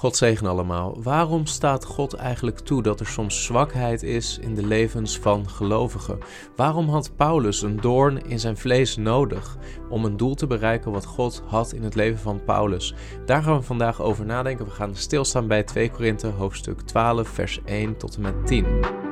God zegen allemaal. Waarom staat God eigenlijk toe dat er soms zwakheid is in de levens van gelovigen? Waarom had Paulus een doorn in zijn vlees nodig om een doel te bereiken wat God had in het leven van Paulus? Daar gaan we vandaag over nadenken. We gaan stilstaan bij 2 Korinthe hoofdstuk 12 vers 1 tot en met 10.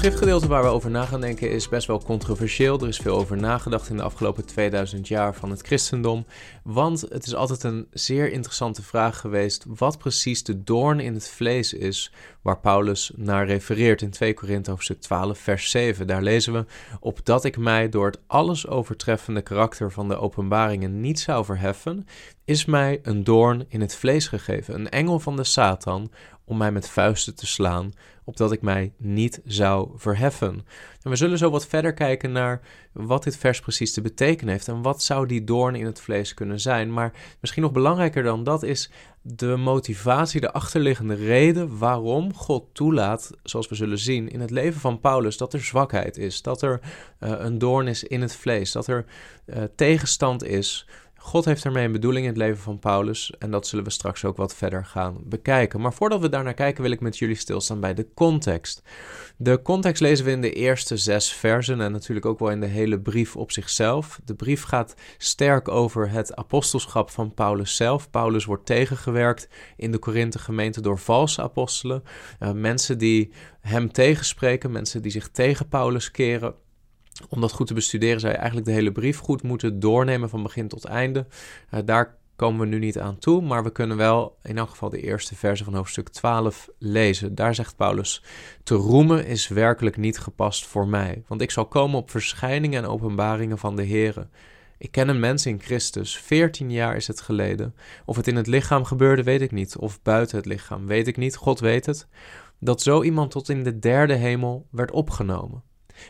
Schriftgedeelte waar we over na gaan denken is best wel controversieel. Er is veel over nagedacht in de afgelopen 2000 jaar van het christendom. Want het is altijd een zeer interessante vraag geweest wat precies de doorn in het vlees is waar Paulus naar refereert in 2 Korinthe hoofdstuk 12 vers 7. Daar lezen we, opdat ik mij door het alles overtreffende karakter van de openbaringen niet zou verheffen, is mij een doorn in het vlees gegeven, een engel van de Satan, om mij met vuisten te slaan, opdat ik mij niet zou verheffen. En we zullen zo wat verder kijken naar wat dit vers precies te betekenen heeft en wat zou die doorn in het vlees kunnen zijn. Maar misschien nog belangrijker dan dat is de motivatie, de achterliggende reden waarom God toelaat, zoals we zullen zien in het leven van Paulus, dat er zwakheid is, dat er uh, een doorn is in het vlees, dat er uh, tegenstand is God heeft ermee een bedoeling in het leven van Paulus en dat zullen we straks ook wat verder gaan bekijken. Maar voordat we daarnaar kijken wil ik met jullie stilstaan bij de context. De context lezen we in de eerste zes versen en natuurlijk ook wel in de hele brief op zichzelf. De brief gaat sterk over het apostelschap van Paulus zelf. Paulus wordt tegengewerkt in de Korinthe gemeente door valse apostelen. Uh, mensen die hem tegenspreken, mensen die zich tegen Paulus keren om dat goed te bestuderen zou je eigenlijk de hele brief goed moeten doornemen van begin tot einde. Uh, daar komen we nu niet aan toe, maar we kunnen wel in elk geval de eerste verse van hoofdstuk 12 lezen. Daar zegt Paulus: Te roemen is werkelijk niet gepast voor mij, want ik zal komen op verschijningen en openbaringen van de Here. Ik ken een mens in Christus, 14 jaar is het geleden. Of het in het lichaam gebeurde, weet ik niet, of buiten het lichaam, weet ik niet, God weet het. Dat zo iemand tot in de derde hemel werd opgenomen.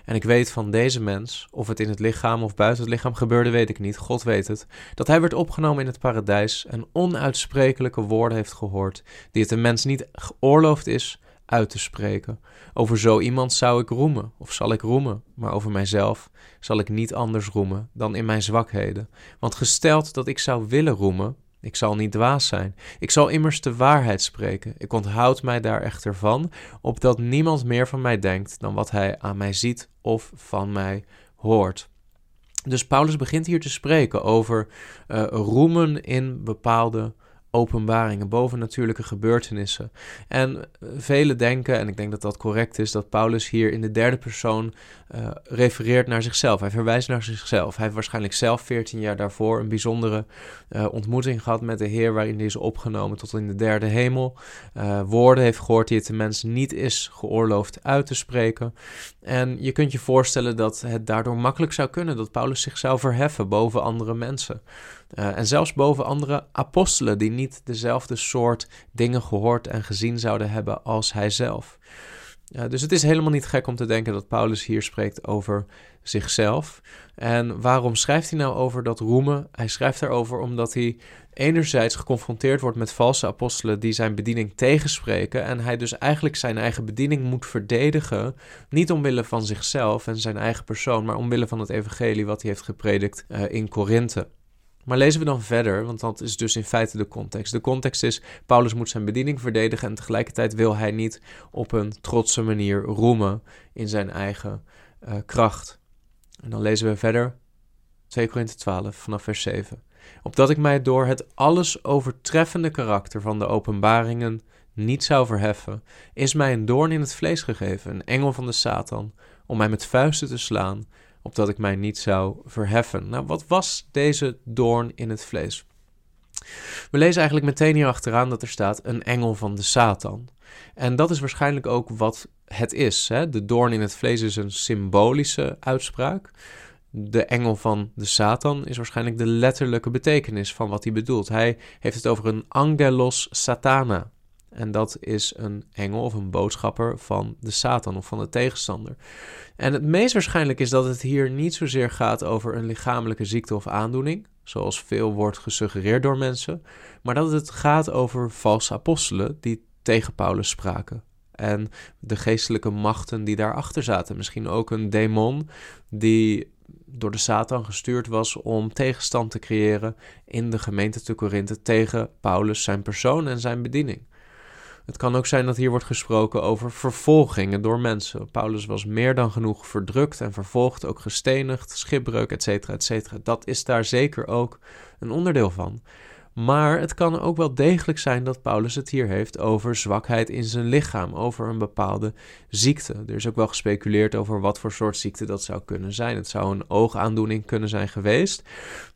En ik weet van deze mens, of het in het lichaam of buiten het lichaam gebeurde, weet ik niet, God weet het, dat hij werd opgenomen in het paradijs en onuitsprekelijke woorden heeft gehoord, die het een mens niet geoorloofd is uit te spreken. Over zo iemand zou ik roemen, of zal ik roemen, maar over mijzelf zal ik niet anders roemen dan in mijn zwakheden. Want gesteld dat ik zou willen roemen, ik zal niet dwaas zijn. Ik zal immers de waarheid spreken. Ik onthoud mij daar echter van, opdat niemand meer van mij denkt dan wat hij aan mij ziet of van mij hoort. Dus Paulus begint hier te spreken over uh, roemen in bepaalde openbaringen, bovennatuurlijke gebeurtenissen. En velen denken, en ik denk dat dat correct is, dat Paulus hier in de derde persoon uh, refereert naar zichzelf. Hij verwijst naar zichzelf. Hij heeft waarschijnlijk zelf 14 jaar daarvoor een bijzondere uh, ontmoeting gehad met de Heer, waarin hij is opgenomen tot in de derde hemel. Woorden heeft gehoord die het de mens niet is geoorloofd uit te spreken. En je kunt je voorstellen dat het daardoor makkelijk zou kunnen dat Paulus zich zou verheffen boven andere mensen. Uh, en zelfs boven andere apostelen die niet dezelfde soort dingen gehoord en gezien zouden hebben als hij zelf. Uh, dus het is helemaal niet gek om te denken dat Paulus hier spreekt over zichzelf. En waarom schrijft hij nou over dat roemen? Hij schrijft erover omdat hij enerzijds geconfronteerd wordt met valse apostelen die zijn bediening tegenspreken. En hij dus eigenlijk zijn eigen bediening moet verdedigen. Niet omwille van zichzelf en zijn eigen persoon, maar omwille van het evangelie wat hij heeft gepredikt uh, in Korinthe. Maar lezen we dan verder, want dat is dus in feite de context. De context is, Paulus moet zijn bediening verdedigen en tegelijkertijd wil hij niet op een trotse manier roemen in zijn eigen uh, kracht. En dan lezen we verder, 2 Korinthe 12 vanaf vers 7. Opdat ik mij door het alles overtreffende karakter van de openbaringen niet zou verheffen, is mij een doorn in het vlees gegeven, een engel van de Satan, om mij met vuisten te slaan opdat ik mij niet zou verheffen. Nou, wat was deze doorn in het vlees? We lezen eigenlijk meteen hier achteraan dat er staat een engel van de Satan. En dat is waarschijnlijk ook wat het is. Hè? De doorn in het vlees is een symbolische uitspraak. De engel van de Satan is waarschijnlijk de letterlijke betekenis van wat hij bedoelt. Hij heeft het over een angelos satana. En dat is een engel of een boodschapper van de Satan of van de tegenstander. En het meest waarschijnlijk is dat het hier niet zozeer gaat over een lichamelijke ziekte of aandoening, zoals veel wordt gesuggereerd door mensen, maar dat het gaat over valse apostelen die tegen Paulus spraken. en de geestelijke machten die daarachter zaten. Misschien ook een demon die door de Satan gestuurd was om tegenstand te creëren in de gemeente te Korinthe tegen Paulus, zijn persoon en zijn bediening. Het kan ook zijn dat hier wordt gesproken over vervolgingen door mensen. Paulus was meer dan genoeg verdrukt en vervolgd, ook gestenigd, schipbreuk, etc. etc. Dat is daar zeker ook een onderdeel van. Maar het kan ook wel degelijk zijn dat Paulus het hier heeft over zwakheid in zijn lichaam, over een bepaalde ziekte. Er is ook wel gespeculeerd over wat voor soort ziekte dat zou kunnen zijn. Het zou een oogaandoening kunnen zijn geweest.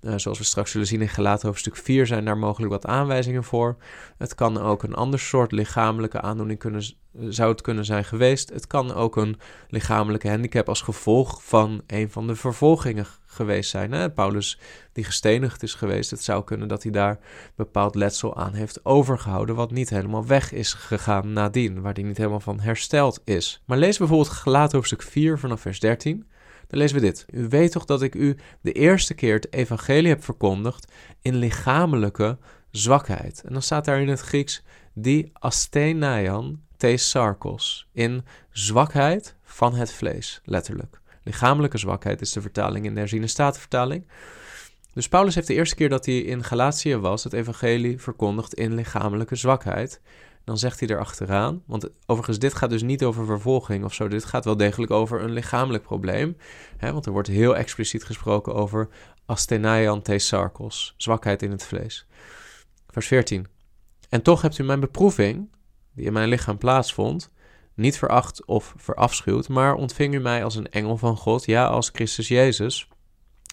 Uh, zoals we straks zullen zien in Gelaten hoofdstuk 4 zijn daar mogelijk wat aanwijzingen voor. Het kan ook een ander soort lichamelijke aandoening kunnen zou het kunnen zijn geweest. Het kan ook een lichamelijke handicap als gevolg van een van de vervolgingen geweest zijn. Hè? Paulus die gestenigd is geweest, het zou kunnen dat hij daar bepaald letsel aan heeft overgehouden, wat niet helemaal weg is gegaan nadien, waar hij niet helemaal van hersteld is. Maar lees bijvoorbeeld Gelaten hoofdstuk 4 vanaf vers 13. Dan lezen we dit. U weet toch dat ik u de eerste keer het evangelie heb verkondigd in lichamelijke zwakheid. En dan staat daar in het Grieks die asthenaian sarkos, in zwakheid van het vlees, letterlijk. Lichamelijke zwakheid is de vertaling in de herziene statenvertaling. Dus Paulus heeft de eerste keer dat hij in Galatië was, het evangelie verkondigd in lichamelijke zwakheid. Dan zegt hij erachteraan, want overigens dit gaat dus niet over vervolging of zo, dit gaat wel degelijk over een lichamelijk probleem. Hè, want er wordt heel expliciet gesproken over asthenaian sarkos, zwakheid in het vlees. Vers 14. En toch hebt u mijn beproeving, die in mijn lichaam plaatsvond, niet veracht of verafschuwd, maar ontving u mij als een engel van God, ja, als Christus Jezus.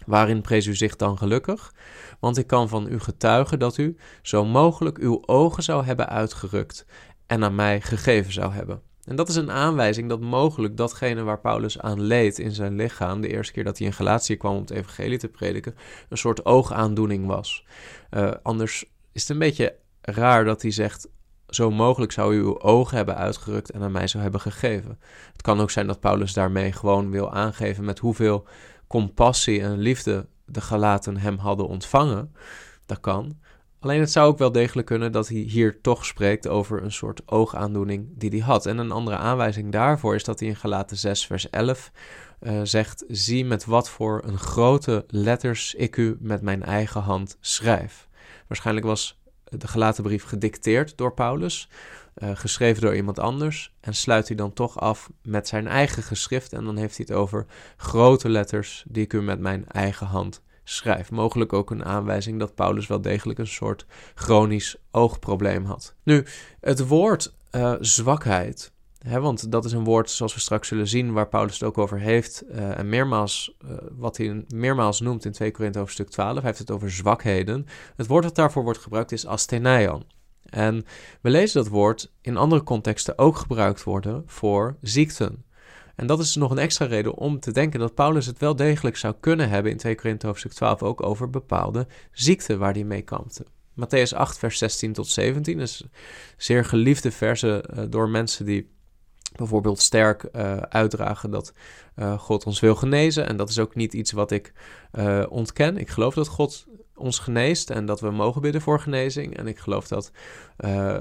Waarin prees u zich dan gelukkig? Want ik kan van u getuigen dat u zo mogelijk uw ogen zou hebben uitgerukt en aan mij gegeven zou hebben. En dat is een aanwijzing dat mogelijk datgene waar Paulus aan leed in zijn lichaam, de eerste keer dat hij in Galatië kwam om het evangelie te prediken, een soort oogaandoening was. Uh, anders is het een beetje raar dat hij zegt: zo mogelijk zou u uw ogen hebben uitgerukt en aan mij zou hebben gegeven. Het kan ook zijn dat Paulus daarmee gewoon wil aangeven met hoeveel compassie en liefde de Galaten hem hadden ontvangen. Dat kan. Alleen het zou ook wel degelijk kunnen dat hij hier toch spreekt over een soort oogaandoening die hij had. En een andere aanwijzing daarvoor is dat hij in Galaten 6, vers 11 uh, eh, zegt: Zie met wat voor een grote letters ik u met mijn eigen hand schrijf. Waarschijnlijk was de gelaten brief gedicteerd door Paulus, uh, geschreven door iemand anders, en sluit hij dan toch af met zijn eigen geschrift. En dan heeft hij het over grote letters die ik u met mijn eigen hand schrijf. Mogelijk ook een aanwijzing dat Paulus wel degelijk een soort chronisch oogprobleem had. Nu, het woord uh, zwakheid want dat is een woord, zoals we straks zullen zien, waar Paulus het ook over heeft. Uh, en meermaals, uh, wat hij meermaals noemt in 2 Korinthe hoofdstuk 12, hij heeft het over zwakheden. Het woord dat daarvoor wordt gebruikt is asthenaion. En we lezen dat woord in andere contexten ook gebruikt worden voor ziekten. En dat is nog een extra reden om te denken dat Paulus het wel degelijk zou kunnen hebben in 2 Korinthe hoofdstuk 12 ook over bepaalde ziekten waar hij mee kampte. Matthäus 8, vers 16 tot 17 is zeer geliefde verse uh, door mensen die bijvoorbeeld sterk uh, uitdragen dat uh, God ons wil genezen. En dat is ook niet iets wat ik uh, ontken. Ik geloof dat God ons geneest en dat we mogen bidden voor genezing. En ik geloof dat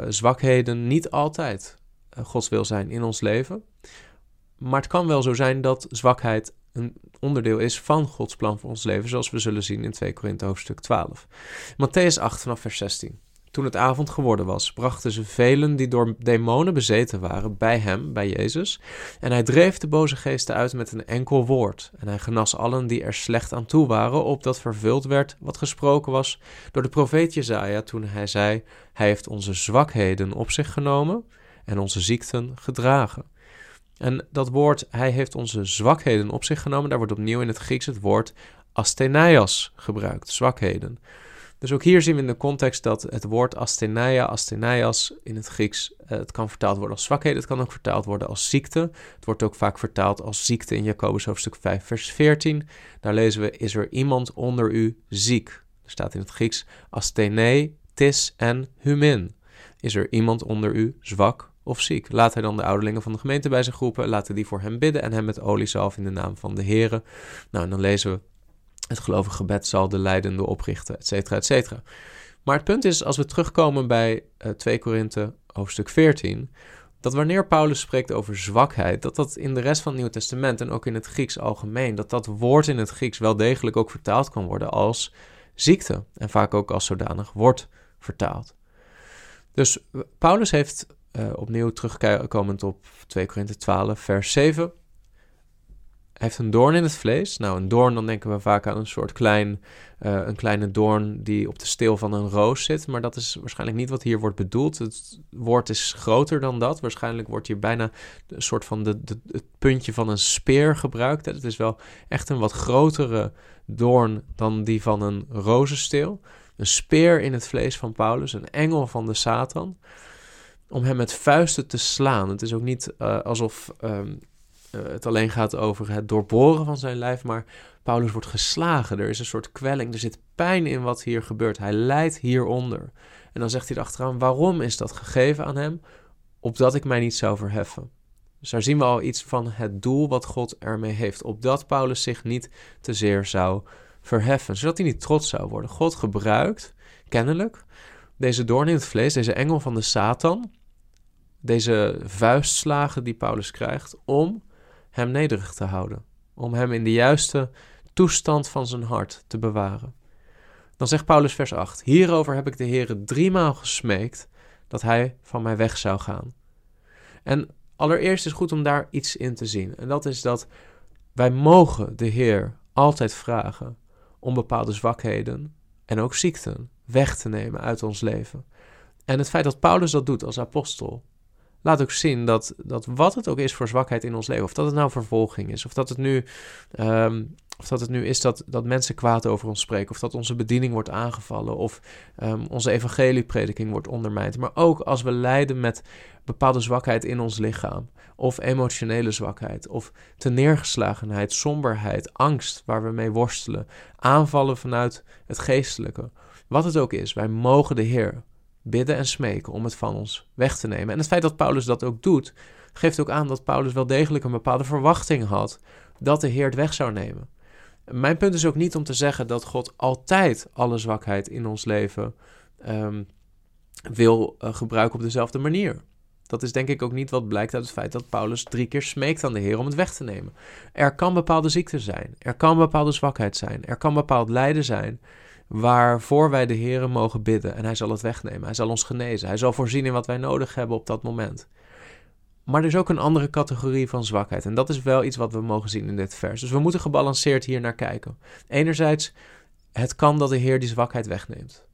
zwakheden niet altijd Gods wil zijn in ons leven. Maar het kan wel zo zijn dat zwakheid een onderdeel is van Gods plan voor ons leven, zoals we zullen zien in 2 Korinthe hoofdstuk 12. Matthäus 8 vanaf vers 16. Toen het avond geworden was, brachten ze velen die door demonen bezeten waren bij hem, bij Jezus. En hij dreef de boze geesten uit met een enkel woord. En hij genas allen die er slecht aan toe waren, opdat vervuld werd wat gesproken was door de profeet Jezaja toen hij zei: Hij heeft onze zwakheden op zich genomen en onze ziekten gedragen. En dat woord, hij heeft onze zwakheden op zich genomen, daar wordt opnieuw in het Grieks het woord asthenias gebruikt, zwakheden. Dus ook hier zien we in de context dat het woord astheneia, asthenias in het Grieks, uh, het kan vertaald worden als zwakheid, het kan ook vertaald worden als ziekte. Het wordt ook vaak vertaald als ziekte in Jacobus hoofdstuk 5 vers 14. Daar lezen we, is er iemand onder u ziek? Er staat in het Grieks asthene, tis en humin. Is er iemand onder u zwak of ziek? Laat hij dan de ouderlingen van de gemeente bij zich roepen, laten die voor hem bidden en hem met olie zalf in de naam van de Here. Nou, en dan lezen we het gelovige gebed zal de leidende oprichten, et cetera, et cetera. Maar het punt is, als we terugkomen bij uh, 2 Korinthe hoofdstuk 14, dat wanneer Paulus spreekt over zwakheid, dat dat in de rest van het Nieuwe Testament en ook in het Grieks algemeen, dat dat woord in het Grieks wel degelijk ook vertaald kan worden als ziekte en vaak ook als zodanig wordt vertaald. Dus Paulus heeft uh, opnieuw terugkomend op 2 Korinthe 12, vers 7, heeft een doorn in het vlees. Nou, een doorn, dan denken we vaak aan een soort klein, uh, een kleine doorn die op de steel van een roos zit. Maar dat is waarschijnlijk niet wat hier wordt bedoeld. Het woord is groter dan dat. Waarschijnlijk wordt hier bijna een soort van de, de, het puntje van een speer gebruikt. Het is wel echt een wat grotere doorn dan die van een rozensteel. Een speer in het vlees van Paulus, een engel van de Satan. Om hem met vuisten te slaan. Het is ook niet uh, alsof um, uh, het alleen gaat over het doorboren van zijn lijf, maar Paulus wordt geslagen. Er is een soort kwelling, er zit pijn in wat hier gebeurt. Hij lijdt hieronder. En dan zegt hij achteraan: waarom is dat gegeven aan hem? Opdat ik mij niet zou verheffen. Dus daar zien we al iets van het doel wat God ermee heeft. Opdat Paulus zich niet te zeer zou verheffen. Zodat hij niet trots zou worden. God gebruikt, kennelijk, deze doorn in het vlees, deze engel van de Satan. Deze vuistslagen die Paulus krijgt om hem nederig te houden, om hem in de juiste toestand van zijn hart te bewaren. Dan zegt Paulus vers 8: Hierover heb ik de Heere driemaal gesmeekt dat hij van mij weg zou gaan. En allereerst is goed om daar iets in te zien. En dat is dat wij mogen de Heer altijd vragen om bepaalde zwakheden en ook ziekten weg te nemen uit ons leven. En het feit dat Paulus dat doet als apostel, laat ook zien dat, dat wat het ook is voor zwakheid in ons leven, of dat het nou vervolging is, of dat het nu, um, of dat het nu is dat, dat mensen kwaad over ons spreken, of dat onze bediening wordt aangevallen, of um, onze evangelieprediking wordt ondermijnd, maar ook als we lijden met bepaalde zwakheid in ons lichaam, of emotionele zwakheid, of teneergeslagenheid, somberheid, angst waar we mee worstelen, aanvallen vanuit het geestelijke. Wat het ook is, wij mogen de Heer bidden en smeken om het van ons weg te nemen. En het feit dat Paulus dat ook doet, geeft ook aan dat Paulus wel degelijk een bepaalde verwachting had dat de Heer het weg zou nemen. Mijn punt is ook niet om te zeggen dat God altijd alle zwakheid in ons leven um, wil uh, gebruiken op dezelfde manier. Dat is denk ik ook niet wat blijkt uit het feit dat Paulus drie keer smeekt aan de Heer om het weg te nemen. Er kan bepaalde ziekte zijn, er kan bepaalde zwakheid zijn, er kan bepaald lijden zijn waarvoor wij de Heer mogen bidden en Hij zal het wegnemen. Hij zal ons genezen. Hij zal voorzien in wat wij nodig hebben op dat moment. Maar er is ook een andere categorie van zwakheid. En dat is wel iets wat we mogen zien in dit vers. Dus we moeten gebalanceerd hier naar kijken. Enerzijds, het kan dat de Heer die zwakheid wegneemt.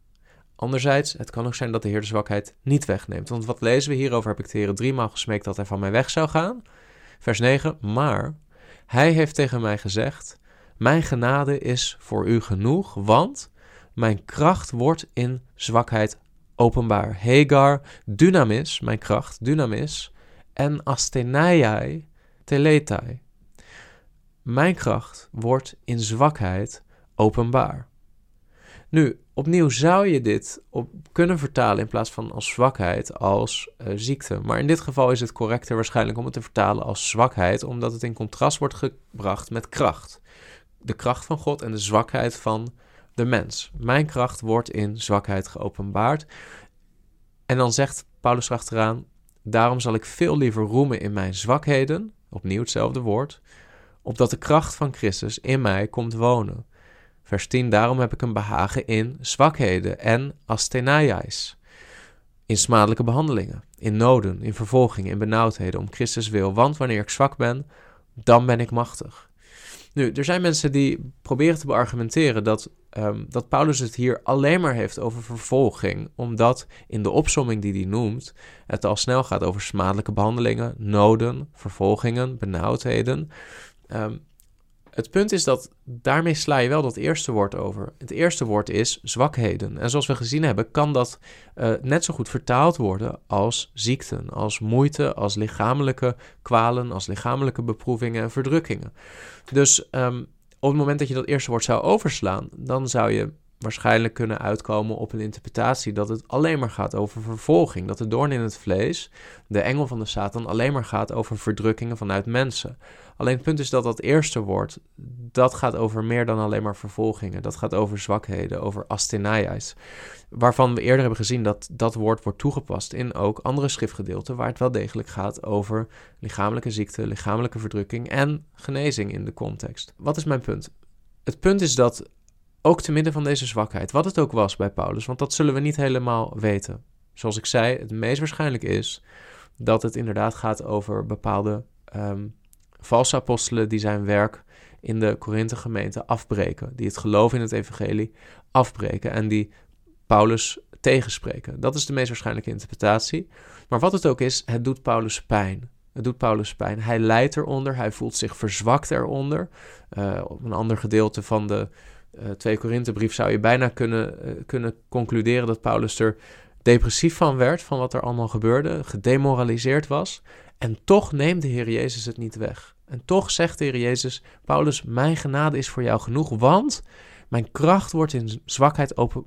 Anderzijds, het kan ook zijn dat de Heer de zwakheid niet wegneemt. Want wat lezen we hierover? Heb ik de Heer driemaal gesmeekt dat hij van mij weg zou gaan? Vers 9. Maar hij heeft tegen mij gezegd: Mijn genade is voor u genoeg, want mijn kracht wordt in zwakheid openbaar. Hegar, dynamis, mijn kracht, dynamis. En asthenaiai, teletai. Mijn kracht wordt in zwakheid openbaar. Nu, opnieuw zou je dit op kunnen vertalen in plaats van als zwakheid, als uh, ziekte. Maar in dit geval is het correcter waarschijnlijk om het te vertalen als zwakheid, omdat het in contrast wordt gebracht met kracht. De kracht van God en de zwakheid van de mens. Mijn kracht wordt in zwakheid geopenbaard. En dan zegt Paulus achteraan: Daarom zal ik veel liever roemen in mijn zwakheden, opnieuw hetzelfde woord, opdat de kracht van Christus in mij komt wonen. Vers 10: Daarom heb ik een behagen in zwakheden en asthenaiais. In smadelijke behandelingen, in noden, in vervolgingen, in benauwdheden, om Christus wil. Want wanneer ik zwak ben, dan ben ik machtig. Nu, er zijn mensen die proberen te beargumenteren dat, um, dat Paulus het hier alleen maar heeft over vervolging, omdat in de opsomming die hij noemt, het al snel gaat over smadelijke behandelingen, noden, vervolgingen, benauwdheden. Um, het punt is dat daarmee sla je wel dat eerste woord over. Het eerste woord is zwakheden. En zoals we gezien hebben, kan dat uh, net zo goed vertaald worden als ziekten, als moeite, als lichamelijke kwalen, als lichamelijke beproevingen en verdrukkingen. Dus um, op het moment dat je dat eerste woord zou overslaan, dan zou je waarschijnlijk kunnen uitkomen op een interpretatie dat het alleen maar gaat over vervolging. Dat de doorn in het vlees, de engel van de Satan, alleen maar gaat over verdrukkingen vanuit mensen. Alleen het punt is dat dat eerste woord, dat gaat over meer dan alleen maar vervolgingen. Dat gaat over zwakheden, over asthenia's. Waarvan we eerder hebben gezien dat dat woord wordt toegepast in ook andere schriftgedeelten, waar het wel degelijk gaat over lichamelijke ziekte, lichamelijke verdrukking en genezing in de context. Wat is mijn punt? Het punt is dat ook te midden van deze zwakheid, wat het ook was bij Paulus, want dat zullen we niet helemaal weten. Zoals ik zei, het meest waarschijnlijk is dat het inderdaad gaat over bepaalde um, valse apostelen die zijn werk in de Korinthe gemeente afbreken, die het geloof in het evangelie afbreken en die Paulus tegenspreken. Dat is de meest waarschijnlijke interpretatie. Maar wat het ook is, het doet Paulus pijn. Het doet Paulus pijn. Hij lijdt eronder, hij voelt zich verzwakt eronder. Uh, op een ander gedeelte van de uh, 2 Korinthebrief zou je bijna kunnen, uh, kunnen concluderen dat Paulus er depressief van werd, van wat er allemaal gebeurde, gedemoraliseerd was. En toch neemt de Heer Jezus het niet weg. En toch zegt de Heer Jezus, Paulus, mijn genade is voor jou genoeg, want mijn kracht wordt in zwakheid open,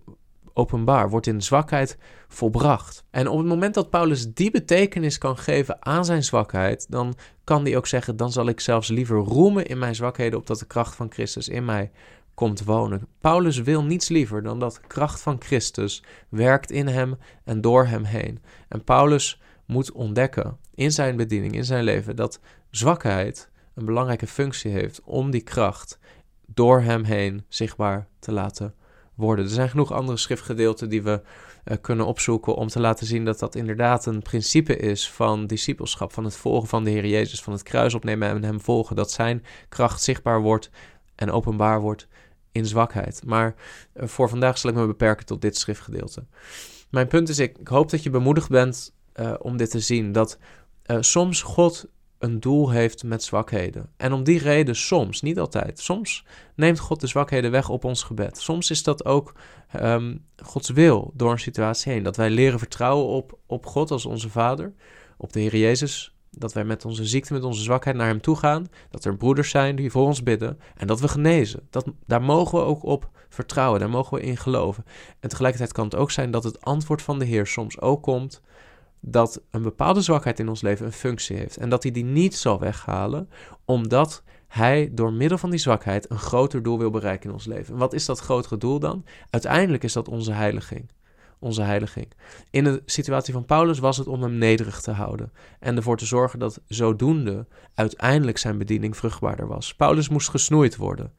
openbaar, wordt in zwakheid volbracht. En op het moment dat Paulus die betekenis kan geven aan zijn zwakheid, dan kan hij ook zeggen: dan zal ik zelfs liever roemen in mijn zwakheden, opdat de kracht van Christus in mij komt wonen. Paulus wil niets liever dan dat de kracht van Christus werkt in hem en door hem heen. En Paulus moet ontdekken in zijn bediening, in zijn leven, dat zwakheid een belangrijke functie heeft om die kracht door hem heen zichtbaar te laten worden. Er zijn genoeg andere schriftgedeelten die we uh, kunnen opzoeken om te laten zien dat dat inderdaad een principe is van discipelschap, van het volgen van de Heer Jezus, van het kruis opnemen en hem volgen, dat zijn kracht zichtbaar wordt en openbaar wordt in zwakheid. Maar uh, voor vandaag zal ik me beperken tot dit schriftgedeelte. Mijn punt is, ik, hoop dat je bemoedigd bent uh, om dit te zien, dat soms God een doel heeft met zwakheden. En om die reden soms, niet altijd, soms neemt God de zwakheden weg op ons gebed. Soms is dat ook um, Gods wil door een situatie heen. Dat wij leren vertrouwen op, op God als onze Vader, op de Heer Jezus. Dat wij met onze ziekte, met onze zwakheid naar Hem toe gaan. Dat er broeders zijn die voor ons bidden. En dat we genezen. Dat, daar mogen we ook op vertrouwen. Daar mogen we in geloven. En tegelijkertijd kan het ook zijn dat het antwoord van de Heer soms ook komt dat een bepaalde zwakheid in ons leven een functie heeft. En dat hij die niet zal weghalen, omdat hij door middel van die zwakheid een groter doel wil bereiken in ons leven. En wat is dat grotere doel dan? Uiteindelijk is dat onze heiliging. Onze heiliging. In de situatie van Paulus was het om hem nederig te houden en ervoor te zorgen dat zodoende uiteindelijk zijn bediening vruchtbaarder was. Paulus moest gesnoeid worden,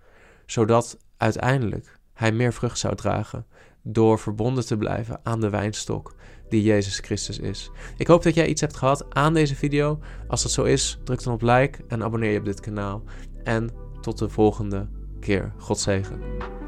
zodat uiteindelijk hij meer vrucht zou dragen door verbonden te blijven aan de wijnstok die Jezus Christus is. Ik hoop dat jij iets hebt gehad aan deze video. Als dat zo is, druk dan op like en abonneer je op dit kanaal. En tot de volgende keer. God zegen.